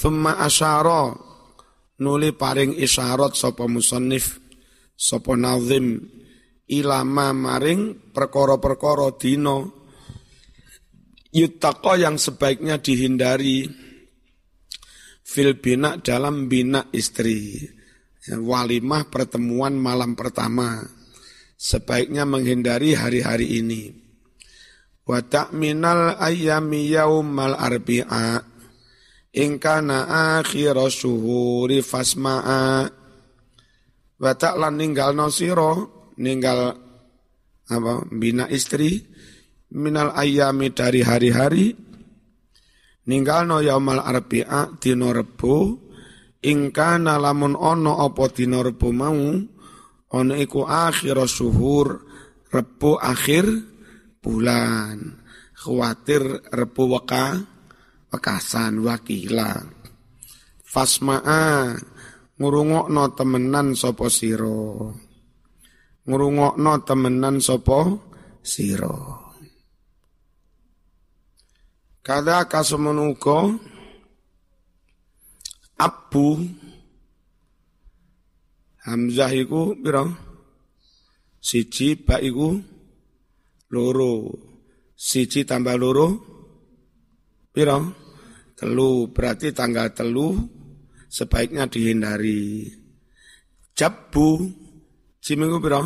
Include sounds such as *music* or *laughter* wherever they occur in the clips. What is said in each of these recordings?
Thumma asyara. Nuli paring isyarat sapa musannif sapa nazim. Ilama maring perkara-perkara dina. Yutaka yang sebaiknya dihindari. Fil bina dalam bina istri. Ya, walimah pertemuan malam pertama. Sebaiknya menghindari hari-hari ini. Wa ta'minal ayyami yaumal arbi'a in kana akhir syuhuri fasma'a. Wa ta'lan ninggal nosiro ninggal apa bina istri minal ayami dari hari-hari. Ninggal no yaumal arbi'a dino rebo. In kana lamun ono opo dino rebo mau ono iku akhir syuhur rebo akhir bulan. Khawatir rebo waka pekasan wakila. Fasma'a ngurungokno temenan sapa sira. Ngurungokno temenan sapa sira. Kada kasemenuka abu hamzah iku pira? Siji ba iku loro. Siji tambah loro pira Telu berarti tanggal telu sebaiknya dihindari. Jabu, ciminggu piro?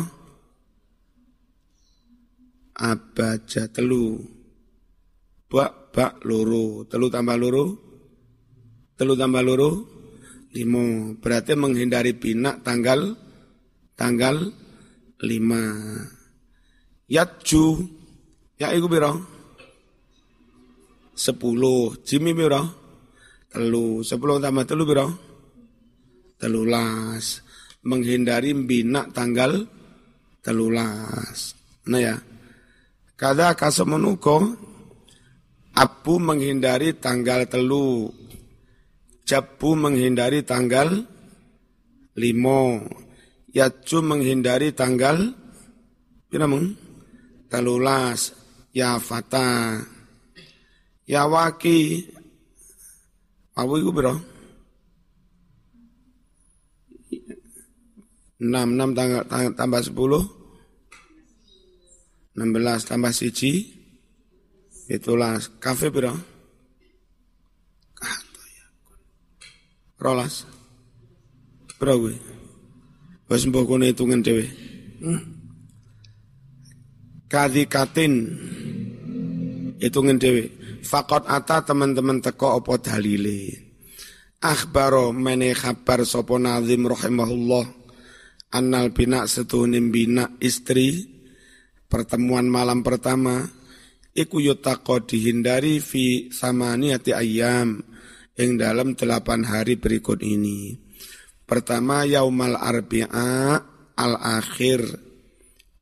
Abaja telu. Bak, bak, loro. Telu tambah loro? Telu tambah loro? Limo. Berarti menghindari pinak tanggal tanggal lima. Yatju, ya iku piro? Sepuluh. Jimmy piro? Telu. Sepuluh tambah telu piro? Telulas. Menghindari bina tanggal telulas. Nah ya. Kada kasemenuko Abu menghindari tanggal telu. Jabu menghindari tanggal limo. Yacu menghindari tanggal pira mung? Telulas. Ya fata. Ya waki. Apa bro? 6, 6 tanggal, tanggal, tambah 10. 16 tambah siji. Itulah kafe bro. Rolas. Bro gue. Wes mbok kono hitungan dhewe. Hmm. Kadikatin hitungan dhewe. Fakot ata teman-teman teko opo dalile. Akhbaro mene khabar sopo nazim rahimahullah. Annal bina setunim bina istri. Pertemuan malam pertama. Iku yutako dihindari fi samaniati ayam. Yang dalam delapan hari berikut ini. Pertama yaumal arbi'a al-akhir.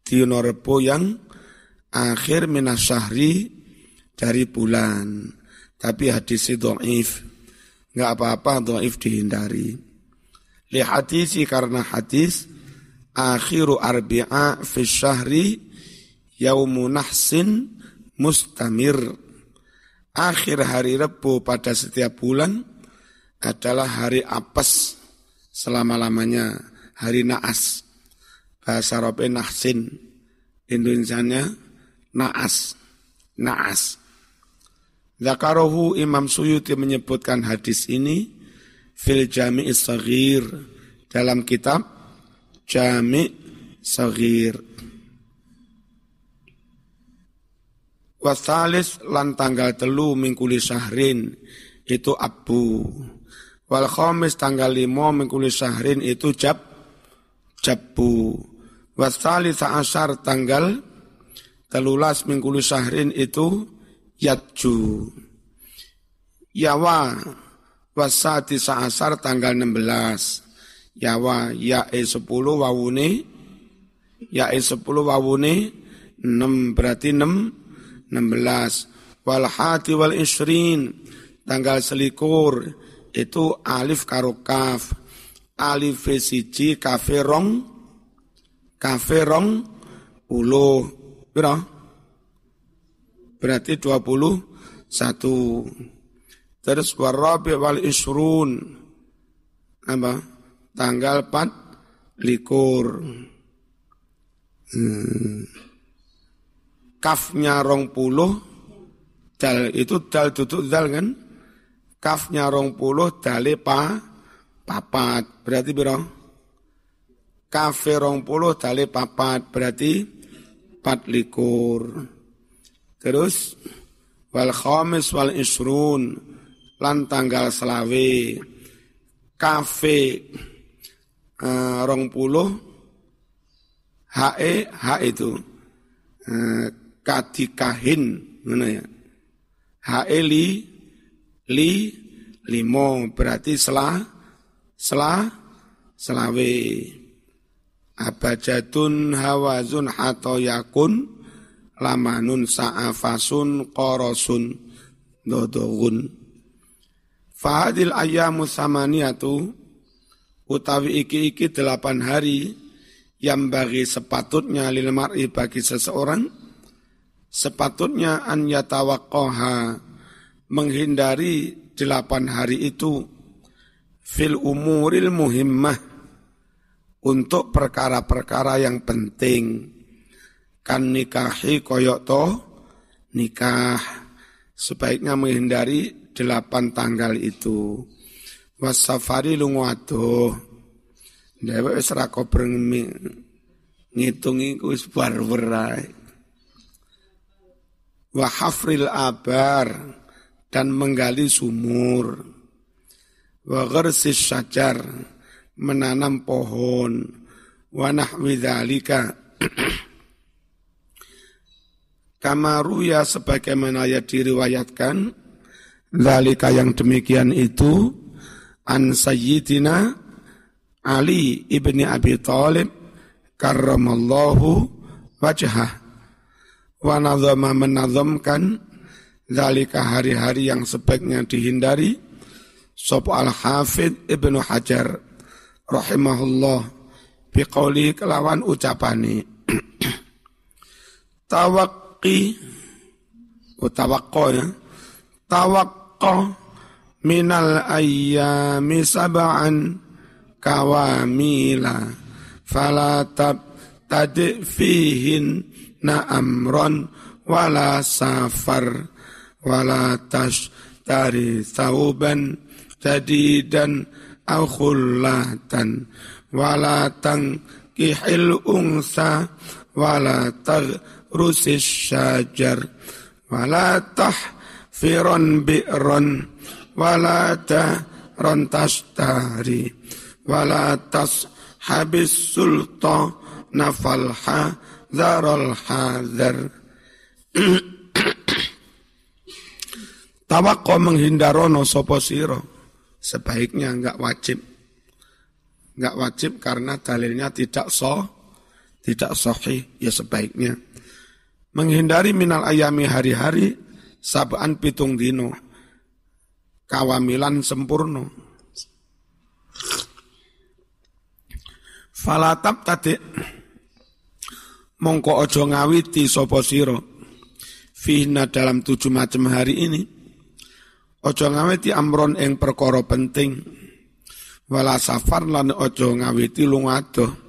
Dino yang akhir minas syahri dari bulan. Tapi hadis itu do'if. Enggak apa-apa do'if dihindari. Li hadisi karena hadis akhiru arbi'a fi syahri yaumu nahsin mustamir. Akhir hari Rebu pada setiap bulan adalah hari apes selama-lamanya, hari naas. Bahasa Arabe nahsin, Indonesianya naas, naas. Zakarohu Imam Suyuti menyebutkan hadis ini fil jami' saghir dalam kitab jami' saghir. Wasalis lan tanggal telu mingkuli syahrin itu abu. Wal khamis tanggal limo mingkuli syahrin itu jab jabu. Wasalis asar tanggal telulas mingkuli syahrin itu Yatju. Yawa wasati sa'asar tanggal 16. Yawa ya e 10 wawune ya e 10 wawune 6 berarti 6 16. Wal hati wal isrin tanggal selikur itu alif karo kaf. Alif siji kafe rong kafe rong puluh. Berapa? Berarti 21. Terus warabi wal isrun. Apa? Tanggal 4 likur. Hmm. Kafnya rong puluh, dal itu dal tutup dal kan? Kafnya rong puluh, dale pa, papat. Berarti biro? Kafe rong puluh, dale papat. Berarti empat likur. Terus wal khamis wal isrun lan tanggal selawe kafe uh, rong puluh HE H itu uh, kadikahin mana ya. HE li li limo berarti selah selah selawe. Abajatun hawazun hatoyakun lamanun sa'afasun korosun dodogun. Fahadil ayamu samaniyatu. Utawi iki-iki delapan hari yang bagi sepatutnya lil mar'i bagi seseorang sepatutnya an yatawaqqaha menghindari delapan hari itu fil umuril muhimmah untuk perkara-perkara yang penting kan nikahi koyok toh nikah sebaiknya menghindari delapan tanggal itu. Wasafari lungo adoh. Dewe wis ra ngitungi ku wis. Wa hafril abar dan menggali sumur. Wa gharsis syajar menanam pohon. Wa nahwi *clears throat* Kamaru ya sebagaimana ya diriwayatkan Zalika yang demikian itu an sayyidina Ali ibni Abi Talib karramallahu wajhah. Wa nazama menazamkan zalika hari-hari yang sebaiknya dihindari sop al hafid ibnu Hajar rahimahullah biqauli kelawan ucapani *clears throat* tawakki utawakko ya. Tawak minal ayyami sab'an kawamila. Fala tab tadi fihin na amron wala safar. Wala tash dari sauban jadidan au khullatan. Wala kihil unsa wala rusis syajar. Wala tah firon bi'ron wala tahron tari wala tas habis sulta nafalha zarol hadar *clears throat* Tawakko menghindarono sopo siro. Sebaiknya enggak wajib. Enggak wajib karena dalilnya tidak so tidak sahih. Ya sebaiknya menghindari minal ayami hari-hari saban pitung dino. Kawamilan sempurno falatab tadi mongko ojo ngawiti sopo siro fihna dalam tujuh macam hari ini. Ojo ngawiti amron eng perkoro penting. Wala safar lan ojo ngawiti lungadoh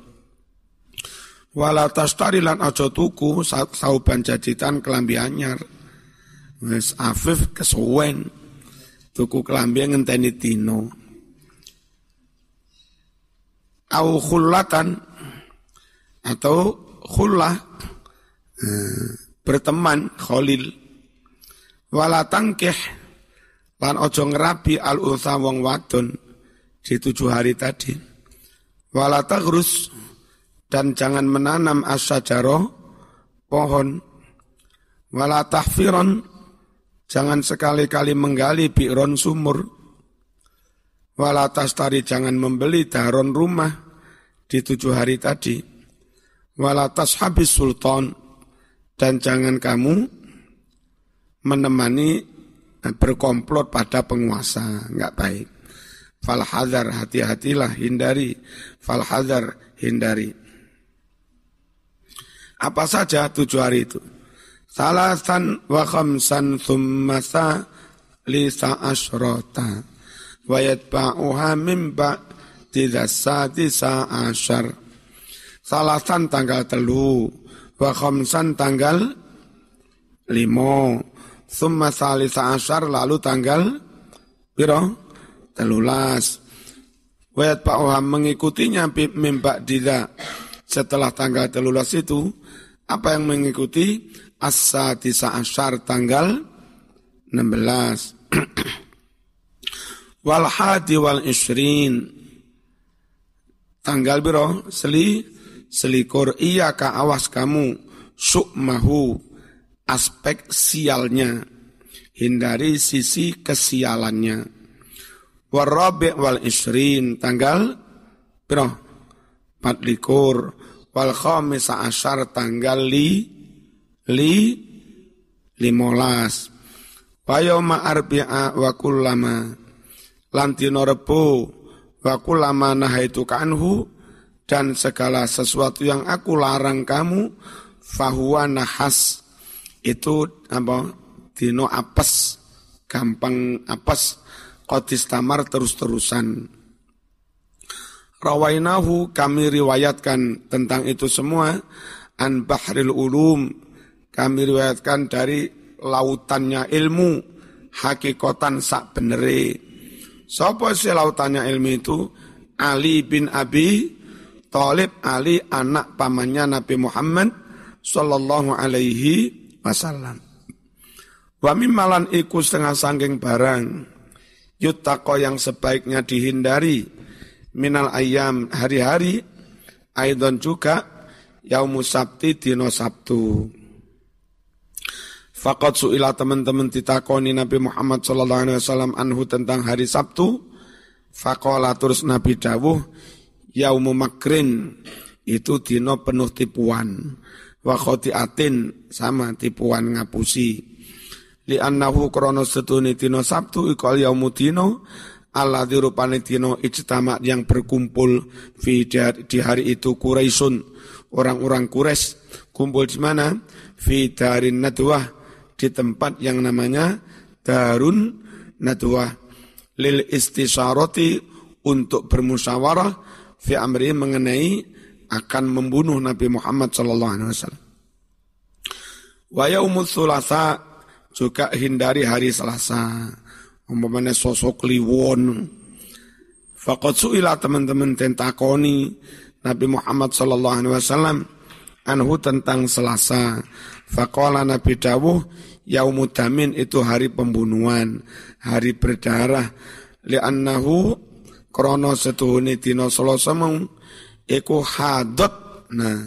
wala tastari lan ojo tuku sauban jajitan kelambi anyar. Wes Afif kesuwen. Tuku kelambi ngenteni tino. Au khulatan atau khullah eh, berteman kholil. Wala tangkih lan ojo ngerabi al unsa wong wadon di tujuh hari tadi. Wala tagrus dan jangan menanam asyajaro pohon wala tahfiron Jangan sekali-kali menggali bi'ron sumur. Walatas tari jangan membeli daron rumah di tujuh hari tadi. Walatas habis sultan. Dan jangan kamu menemani eh, berkomplot pada penguasa. Enggak baik. Falhadar hati-hatilah hindari. Falhadar hindari. Apa saja tujuh hari itu? Salasan wa khamsan thumma li sa'asrota wa yatba'uha min ba'di sa'ati sa'asyar salasan tanggal telu wa khamsan tanggal limo summa salisa asyar lalu tanggal piro? Telulas. Wayat Pak Oham mengikutinya mimba dida setelah tanggal telulas itu apa yang mengikuti? Asa tisa asyar tanggal 16 *clears throat* wal hadi wal isrin tanggal biro? Seli? Selikur. Iya ka awas kamu. Sukmahu aspek sialnya. Hindari sisi kesialannya. Warabi wal isrin tanggal bro empat likur wal khamis asyar tanggal li li limolas. Wa yawma arbi'a wa kullama. Lantino rebu wa kullama nahaitu kanhu dan segala sesuatu yang aku larang kamu fahuwa nahas. Itu apa dino apes gampang apes Qatis tamar terus-terusan. Rawainahu kami riwayatkan tentang itu semua. An bahril ulum kami riwayatkan dari lautannya ilmu hakikatan sak benere. Sopo si lautannya ilmu itu? Ali bin Abi Talib Ali anak pamannya Nabi Muhammad sallallahu alaihi wasallam. Wa mimmalan iku setengah sangking barang. Yutako yang sebaiknya dihindari minal ayam hari-hari aidon juga yaumu sabti dino sabtu. Fakat su'ilah teman-teman ditakoni Nabi Muhammad sallallahu alaihi wasallam anhu tentang hari Sabtu. Fakola terus Nabi dawuh yaumu makrin itu dino penuh tipuan. Wa atin sama tipuan ngapusi li annahu krono setuni tino sabtu ikol yaumudino Allah dirupani tino ijtama yang berkumpul di hari itu Quraisyun orang-orang Quraisy kumpul di mana fi darin nadwah di tempat yang namanya Darun Nadwah lil istisarati untuk bermusyawarah fi amri mengenai akan membunuh Nabi Muhammad sallallahu alaihi wasallam. Wa yaumul juga hindari hari Selasa. Umpamanya sosok liwon. Fakat su'ilah teman-teman tentakoni Nabi Muhammad sallallahu alaihi wasallam anhu tentang Selasa. Fakola Nabi dawuh yaumudamin itu hari pembunuhan, hari berdarah. Li'annahu krono setuhuni dino selasa mau iku hadot. Nah,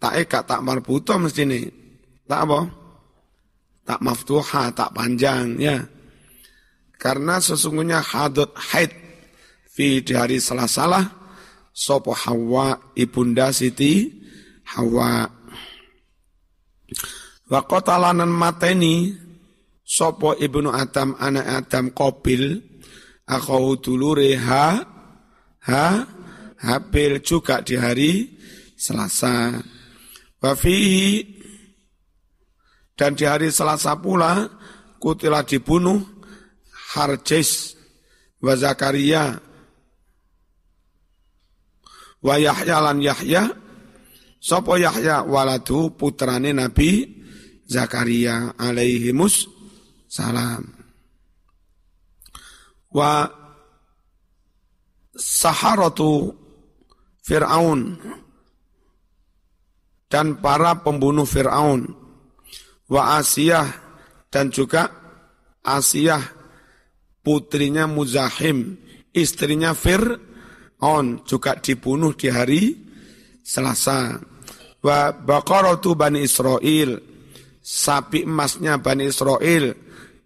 tak eka tak marbuto mesti nih. Tak apa? tak maftuha, tak panjang ya. Karena sesungguhnya hadut haid fi di hari Selasa sopo Hawa ibunda Siti Hawa. Wa qatalanan mateni sopo ibnu Adam anak Adam Kobil akau dulure ha ha Habil juga di hari Selasa. Wa fihi dan di hari Selasa pula kutilah dibunuh Harjes wa Zakaria wa Yahya lan Yahya. Sopo Yahya? Waladu putrane Nabi Zakaria alaihimus salam. Wa saharatu Fir'aun dan para pembunuh Fir'aun. Wa Asiyah dan juga Asiyah putrinya Muzahim, istrinya Fir'aun juga dibunuh di hari Selasa. Wa baqaratu Bani Israel, sapi emasnya Bani Israel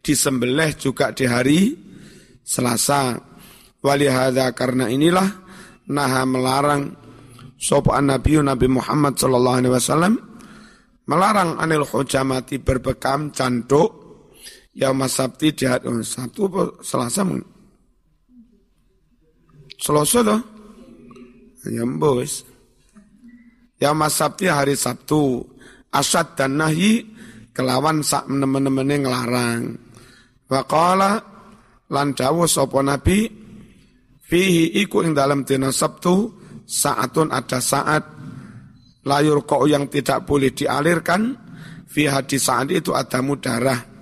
disembelih juga di hari Selasa. Walihada karena inilah naha melarang sopan Nabi Nabi Muhammad sallallahu alaihi wasallam melarang anil hujamati berbekam canduk yang sabti di oh, Sabtu Selasa Selasa toh? Ya bos yang sabti hari Sabtu. Asad dan nahi kelawan sak menemen-nemene ngelarang. Wa qala lan dawuh sapa nabi fihi iku ing dalam dina Sabtu saatun ada saat layur kok yang tidak boleh dialirkan. Fi hadis saat itu ada mudarah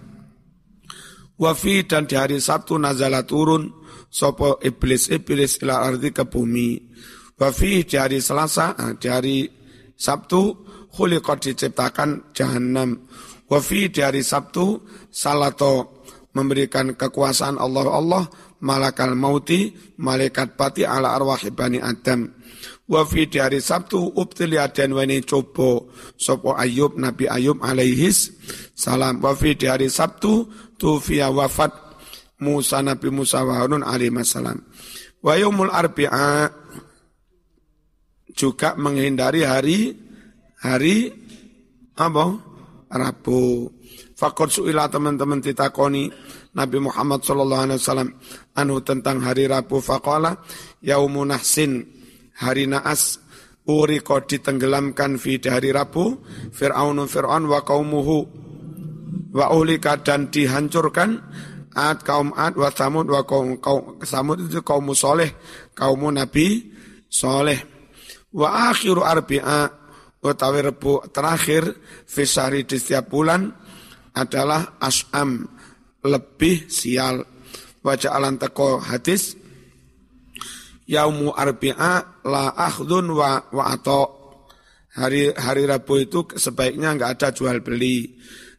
wafi dan di hari Sabtu nazala turun sopo iblis iblis ila ardi ke bumi. Wafi di hari Selasa ah, di hari Sabtu khuliqat diciptakan jahanam wafi di hari Sabtu salato memberikan kekuasaan Allah Allah malakal mauti malaikat pati ala arwahi bani Adam wa fi hari Sabtu ubtili dan wani coba sopo Ayub Nabi Ayub alaihis salam. Wa fi hari Sabtu tufiya wafat Musa Nabi Musa wa Harun alaihi salam. Wa yaumul arbi'a juga menghindari hari hari apa? Rabu. Fakor suila teman-teman ditakoni Nabi Muhammad sallallahu alaihi wasallam anu tentang hari Rabu. Faqala yaumun nahsin hari naas uri kau ditenggelamkan fi hari Rabu. Fir'aun Fir'aun wa kaumuhu wa ulika dan dihancurkan. Ad kaum Ad wa Samud wa kaum, kaum Samud itu kaum soleh kaum Nabi soleh. Wa akhiru arbi'a utawi rebu terakhir fisari di setiap bulan adalah as'am lebih sial. Wajah alan teko hadis yaumu arbi'a la akhdun wa wa ato. Hari hari Rabu itu sebaiknya enggak ada jual beli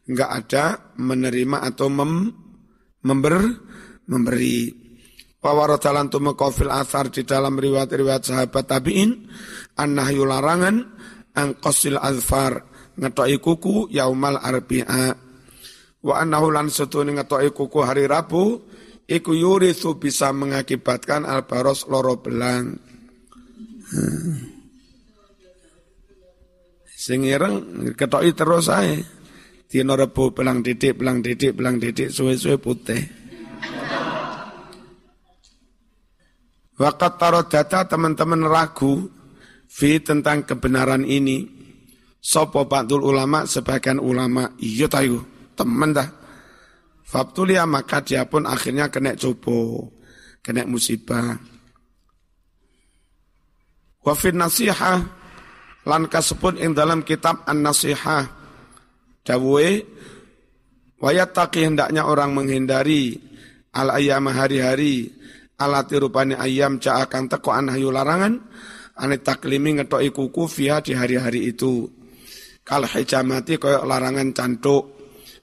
enggak ada menerima atau mem, member memberi. Wawaratalan tumekofil asar di dalam riwayat-riwayat sahabat tabi'in annahyu larangan angkosil azfar ngetoi kuku yaumal arbi'a. Wa annahu lan setune ngetoki kuku hari Rabu iku yurithu bisa mengakibatkan albaros loro belang. Hmm. Sing ketoki terus ae. Dina Rebo belang didik, belang didik, belang didik suwe-suwe putih. Wakat data teman-teman ragu fi tentang kebenaran ini. Sopo Ba'dul ulama sebagian ulama iya tayu teman dah. Fabtulia maka dia pun akhirnya kena coba, kena musibah. Wafin nasihah lan kasebut ing dalam kitab An-Nasihah dawuhe wayataki hendaknya orang menghindari al ayam hari-hari alati rupani ayam ca akan teko anahyu larangan ane taklimi ngetoki kuku via di hari-hari itu kal hijamati koyok larangan cantuk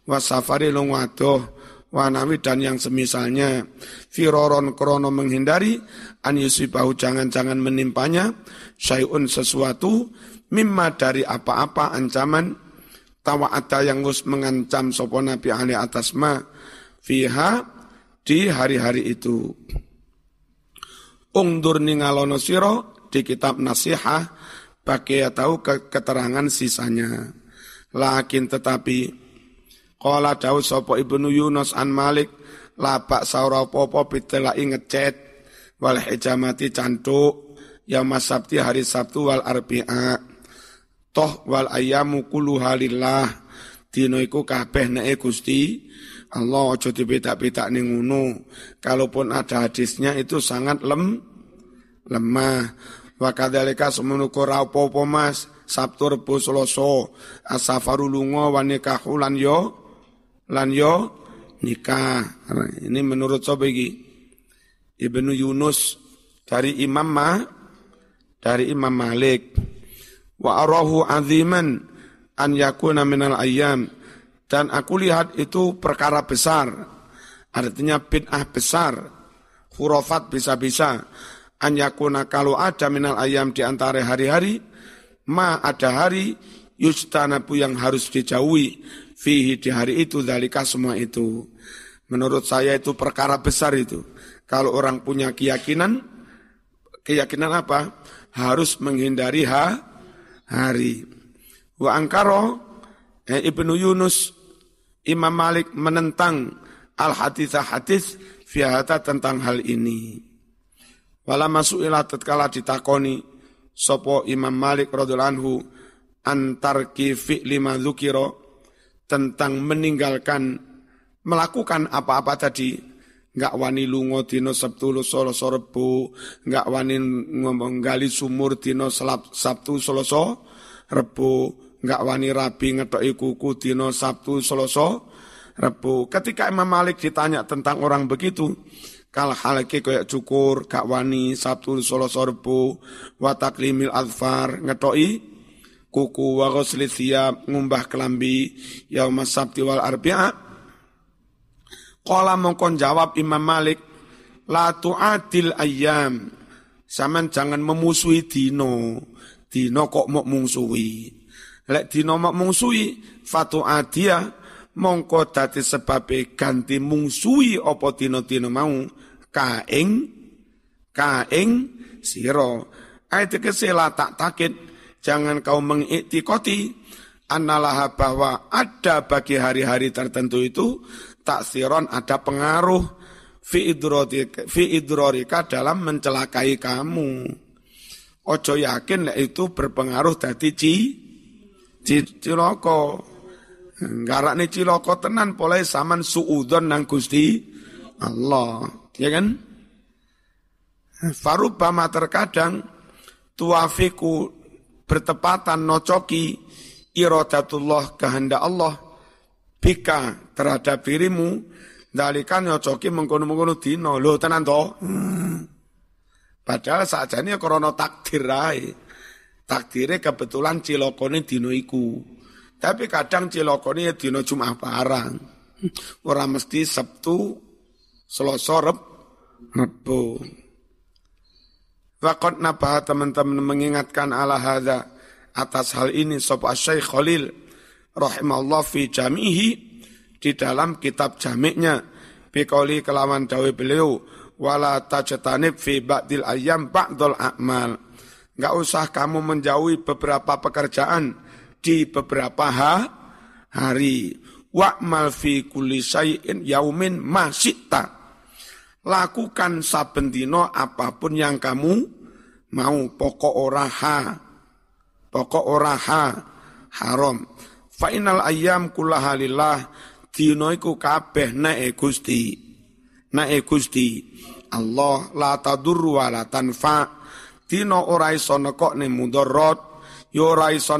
wasafari lungwadoh wanawi dan yang semisalnya firoron krono menghindari an yusibahu jangan-jangan menimpanya syai'un sesuatu mimma dari apa-apa ancaman tawa'ata yang gus mengancam sopo nabi ali atas ma fiha di hari-hari itu. Ungdur ningalono siro di kitab nasihah pakai tahu keterangan sisanya. Lakin tetapi Kala dawu sapa Ibnu Yunus an Malik labak saura apa-apa bitelai ngecet wal hijamati cantuk ya masabti hari Sabtu wal arbi'a. Toh wal ayamu kulluha lillah. Dino iku kabeh neke Gusti Allah aja dibedak-bedak ning kalaupun ada hadisnya itu sangat lem lemah. Wa kadzalika ora apa-apa Mas. Sabtu Rebo Selasa asafaru lunga nikahulan yo lan yo nikah. Ini menurut sobat iki? Ibnu Yunus dari Imam Ma dari Imam Malik. Wa arahu aziman an yakuna minal ayyam dan aku lihat itu perkara besar. Artinya bid'ah besar. Hurufat bisa-bisa. An yakuna kalau ada minal ayam di antara hari-hari, ma ada hari yustanabu yang harus dijauhi fihi di hari itu dalika semua itu. Menurut saya itu perkara besar itu. Kalau orang punya keyakinan, keyakinan apa? Harus menghindari ha, hari. Wa angkaro, eh, Ibnu Yunus, Imam Malik menentang al-hadithah hadis fiahata tentang hal ini. Wala ilah tatkala ditakoni sopo Imam Malik radhiyallahu antar fi'li ma dzukira tentang meninggalkan melakukan apa-apa tadi. Nggak wani lungo dino sabtu solo sorbu nggak wani ngomong gali sumur dino selap sabtu soloso rebu nggak wani rabi ngetoki kuku dino sabtu soloso rebu ketika Imam Malik ditanya tentang orang begitu kal halake kayak cukur gak wani sabtu soloso rebu wataklimil adfar ngetoki kuku wa ghusli ngumbah kelambi yaumas sabti wal arbi'a Kala mongkon jawab Imam Malik, la tu'adil ayam. Saman jangan memusuhi dino. Dino kok mau mungsuhi. Lek dino mau mungsuhi, fatu adia, mongko dati sebabe ganti mungsuhi opo dino-dino mau. Kaing, kaing, siro. Ayat kesela tak takit, jangan kau mengiktikoti, analah bahwa ada bagi hari-hari tertentu itu taksiron ada pengaruh fi idrorika, fi idrorika dalam mencelakai kamu. Ojo yakin lah itu berpengaruh dari ci, ci ciloko. Garak nih ciloko tenan boleh saman suudon nang gusti Allah, ya kan? Farubama terkadang tuafiku bertepatan nocoki irodatullah kehendak Allah bika terhadap dirimu. Dalikan nyocoki mengkono-mengkono dino lo tenan to? Hmm. padahal saja ini takdir rai takdirnya kebetulan cilokone dino iku. Tapi kadang cilokone ya dino cuma barang. Orang mesti Sabtu Selasa Reb Rebo Wakot nabah teman-teman mengingatkan ala hadha atas hal ini sopa Syekh Khalil rahimahullah fi jamihi di dalam kitab jamiknya bikauli kelawan dawe beliau wala tajtanib fi ba'dil ayam ba'dul a'mal. Enggak usah kamu menjauhi beberapa pekerjaan di beberapa ha, hari. Wa'mal fi kulli yaumin masita lakukan saben dino apa pun yang kamu mau. Pokok ora ha. Pokok ora ha. Haram. Fa inal ayam kullaha lillah. Dina iku kabeh nek Gusti. Nek Gusti. Allah la tadurru wa la tanfa. Dina ora iso nekokne mudarat, ya ora iso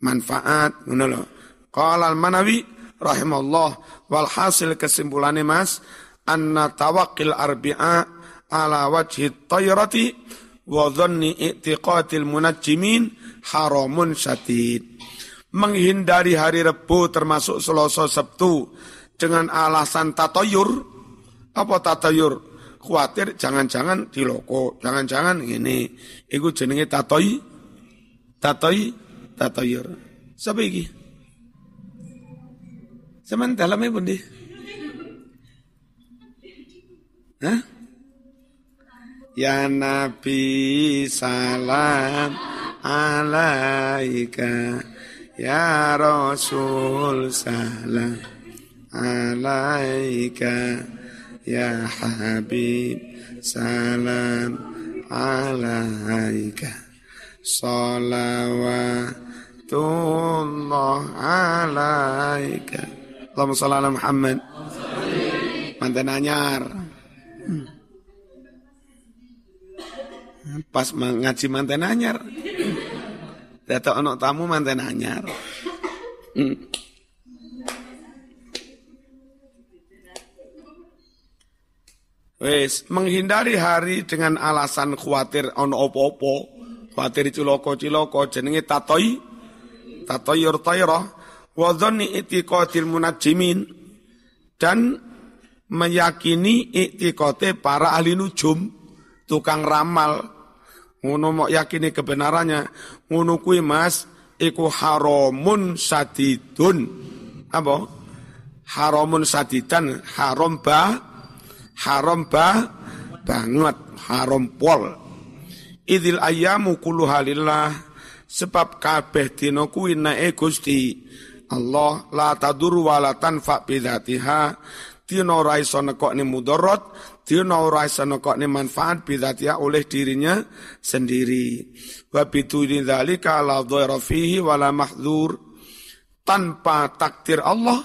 manfaat, ngono. Qala al-Manawi rahimallah wal hasil kesimpulannya Mas anna tawakkil arbi'a ala wajhi tayrati wa dhanni i'tiqatil munajjimin haramun syadid. Menghindari hari Rebu termasuk Selasa Sabtu dengan alasan tatoyur. Apa tatoyur? Khawatir jangan-jangan di loko jangan-jangan ini itu jenenge tatoi tatoi tatoyur. Siapa iki? Dalamnya pun di Hah? Ya Nabi salam alaika. Ya Rasul salam alaika. Ya Habib salam alaika. Salawatullah alaika. Allahumma salli ala Muhammad. Mantan anyar Pas ngaji mantan anyar. Datuk anak tamu manten anyar. Hmm. Wes, menghindari hari dengan alasan khawatir ono opo-opo, khawatir ciloko-ciloko jenenge tatoi, tatoyur tayra, wa dhanni itiqadil munajimin. Dan meyakini itikate para ahli nujum, tukang ramal, ngono mau yakini kebenarannya. Ngono kuwi Mas iku haramun sadidun. Apa? Haramun sadidan haram ba haram ba banget haram pol. Idil ayamu kulluha lillah. Sebab kabeh dina kuwi nae Gusti Allah la tadur wa la tanfa bidzatiha dina ora iso nekokne mudarat Dina ora iso nekokne manfaat bidatia oleh dirinya sendiri. Wa biduni dzalika la dhaira fihi wala mahdzur. Tanpa takdir Allah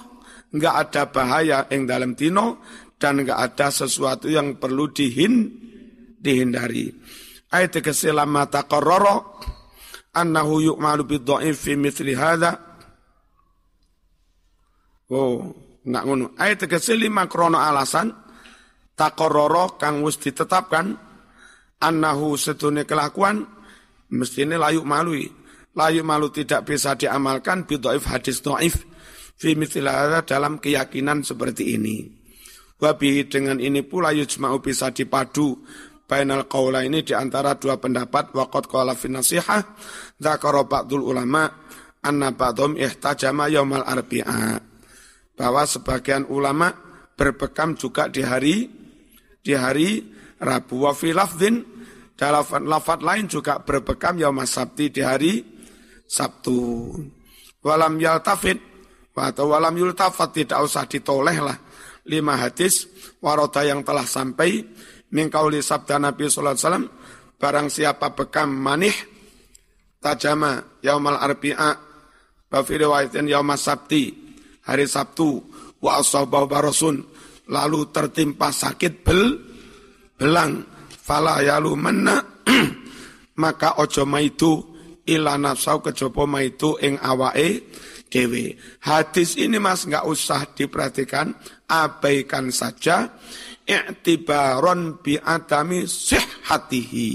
enggak ada bahaya yang dalam dino dan enggak ada sesuatu yang perlu dihin dihindari. Ayat keselama taqarrara annahu yu'malu bidha'if fi mithli hadha. Oh, enggak ngono. Ayat keselima krono alasan taqarrara kang wis ditetapkan annahu sedune kelakuan mestine layu malui layu malu tidak bisa diamalkan bidhaif hadis dhaif fi dalam keyakinan seperti ini. Wabihi dengan ini pula yujma'u bisa dipadu bainal qawla ini di antara dua pendapat waqad qala fi nasihah dzakara ba'dul ulama anna ba'dhum ihtajama yaumal arbi'a bahwa sebagian ulama berbekam juga di hari di hari Rabu. Wa fi lafdhin dalam lafad lain juga berbekam yaum sabti di hari Sabtu. Walam yaltafid atau walam yultafat tidak usah ditoleh lah. Lima hadis waroda yang telah sampai. Mingkauli sabda Nabi Sallallahu Alaihi Wasallam barang siapa bekam manih tajama yaumal arbi'a bafi riwayatin sabti hari Sabtu wa asabahu barosun lalu tertimpa sakit bel belang fala yalu menna *clears throat* maka ojo maitu ila nafsau kejopo maitu ing awae dewe. Hadis ini mas nggak usah diperhatikan, abaikan saja. I'tibaron bi adami sihhatihi.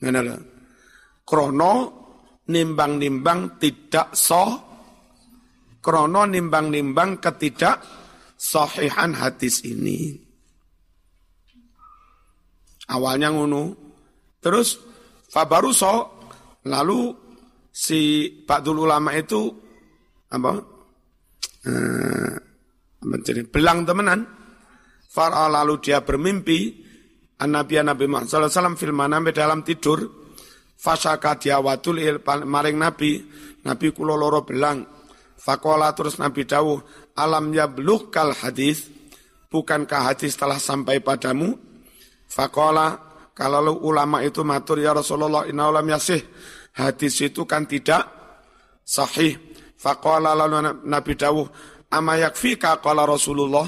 Ngene Krono nimbang-nimbang tidak soh. Krono nimbang-nimbang ketidak sahihan hadis ini. Awalnya ngunu. Terus fabaruso Lalu si Ba'dul Ulama itu apa? Eh, menjadi belang temenan. Far'a lalu dia bermimpi Nabi Nabi Muhammad sallallahu alaihi wasallam fil dalam tidur. Fasaka dia watul maring Nabi, Nabi kulo loro belang. Fakola terus Nabi dawuh, alam ya kal hadis, bukankah hadis telah sampai padamu? Fakola kalau ulama itu matur ya Rasulullah inna ulam yasih. Hadis itu kan tidak sahih. Faqala lalu Nabi Dawuh, ama yakfika qala Rasulullah.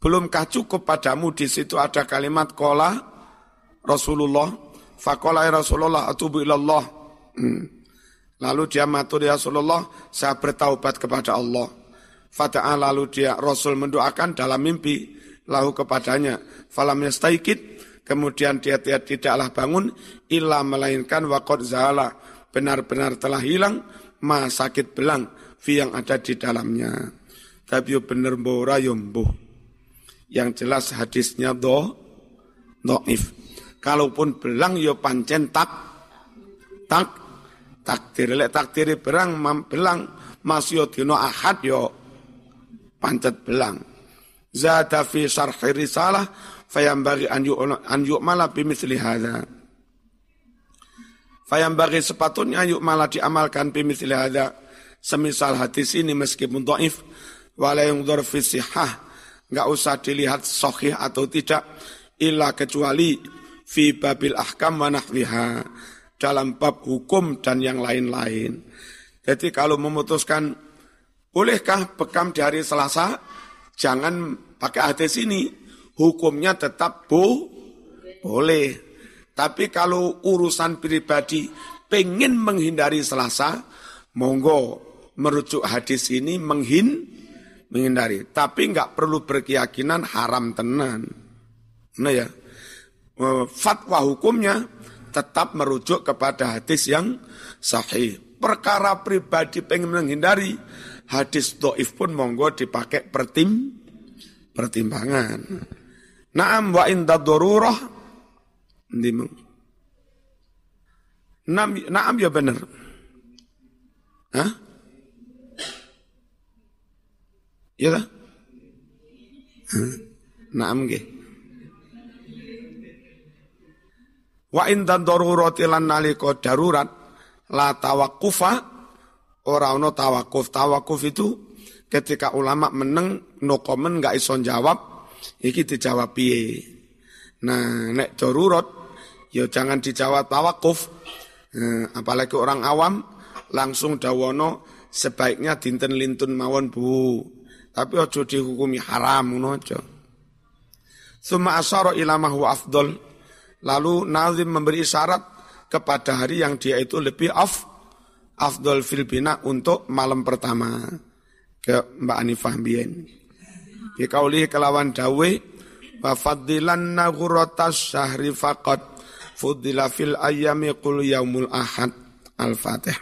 Belumkah cukup padamu di situ ada kalimat qala Rasulullah. Faqala ya Rasulullah atubu ilallah. Hmm. Lalu dia matur ya Rasulullah, saya bertaubat kepada Allah. Fata'ah lalu dia Rasul mendoakan dalam mimpi lahu kepadanya. Falam yastaikid kemudian dia tidaklah bangun illa melainkan wakot zala benar-benar telah hilang ma sakit belang fi yang ada di dalamnya tapi bener mbora yombo yang jelas hadisnya do doif kalaupun belang yo pancen tak tak takdir lek takdiri berang belang masih dino ahad yo pancet belang. Zada fi syarhi risalah fayambagi an an yu'mala bimithli hadza fayambagi sepatutnya yu'mala diamalkan bimithli hadza semisal hadis ini meskipun dhaif wala yang fi sihah enggak usah dilihat sahih atau tidak illa kecuali fi babil ahkam wa nahwiha dalam bab hukum dan yang lain-lain. Jadi kalau memutuskan bolehkah bekam di hari Selasa, jangan pakai hadis ini hukumnya tetap bu, boleh. Tapi kalau urusan pribadi pengen menghindari Selasa, monggo merujuk hadis ini menghin, menghindari. Tapi nggak perlu berkeyakinan haram tenan. Nah ya, eh, fatwa hukumnya tetap merujuk kepada hadis yang sahih. Perkara pribadi pengen menghindari, hadis doif pun monggo dipakai pertim, pertimbangan. Naam wa inda darurah. Naam, naam ya benar. Hah? Ya lah. Naam ge. Wa inda darurati lan nalika darurat la tawakkufa ora ono tawakuf. Tawakuf itu ketika ulama meneng no comment nggak iso jawab iki dijawab piye. Nah, nek darurat ya jangan dijawab tawakuf. Nah, apalagi orang awam langsung dawono sebaiknya dinten lintun mawon Bu. Tapi ojo dihukumi haram ngono aja. Summa asyara ila wa afdol. Lalu Nazim memberi syarat kepada hari yang dia itu lebih af, afdol fil bina untuk malam pertama. Ke Mbak Anifah Bien. Bikaulih kelawan dawe wa faddilanna ghuratas syahri faqat fudila fil ayami qul yaumul ahad. Al-fatih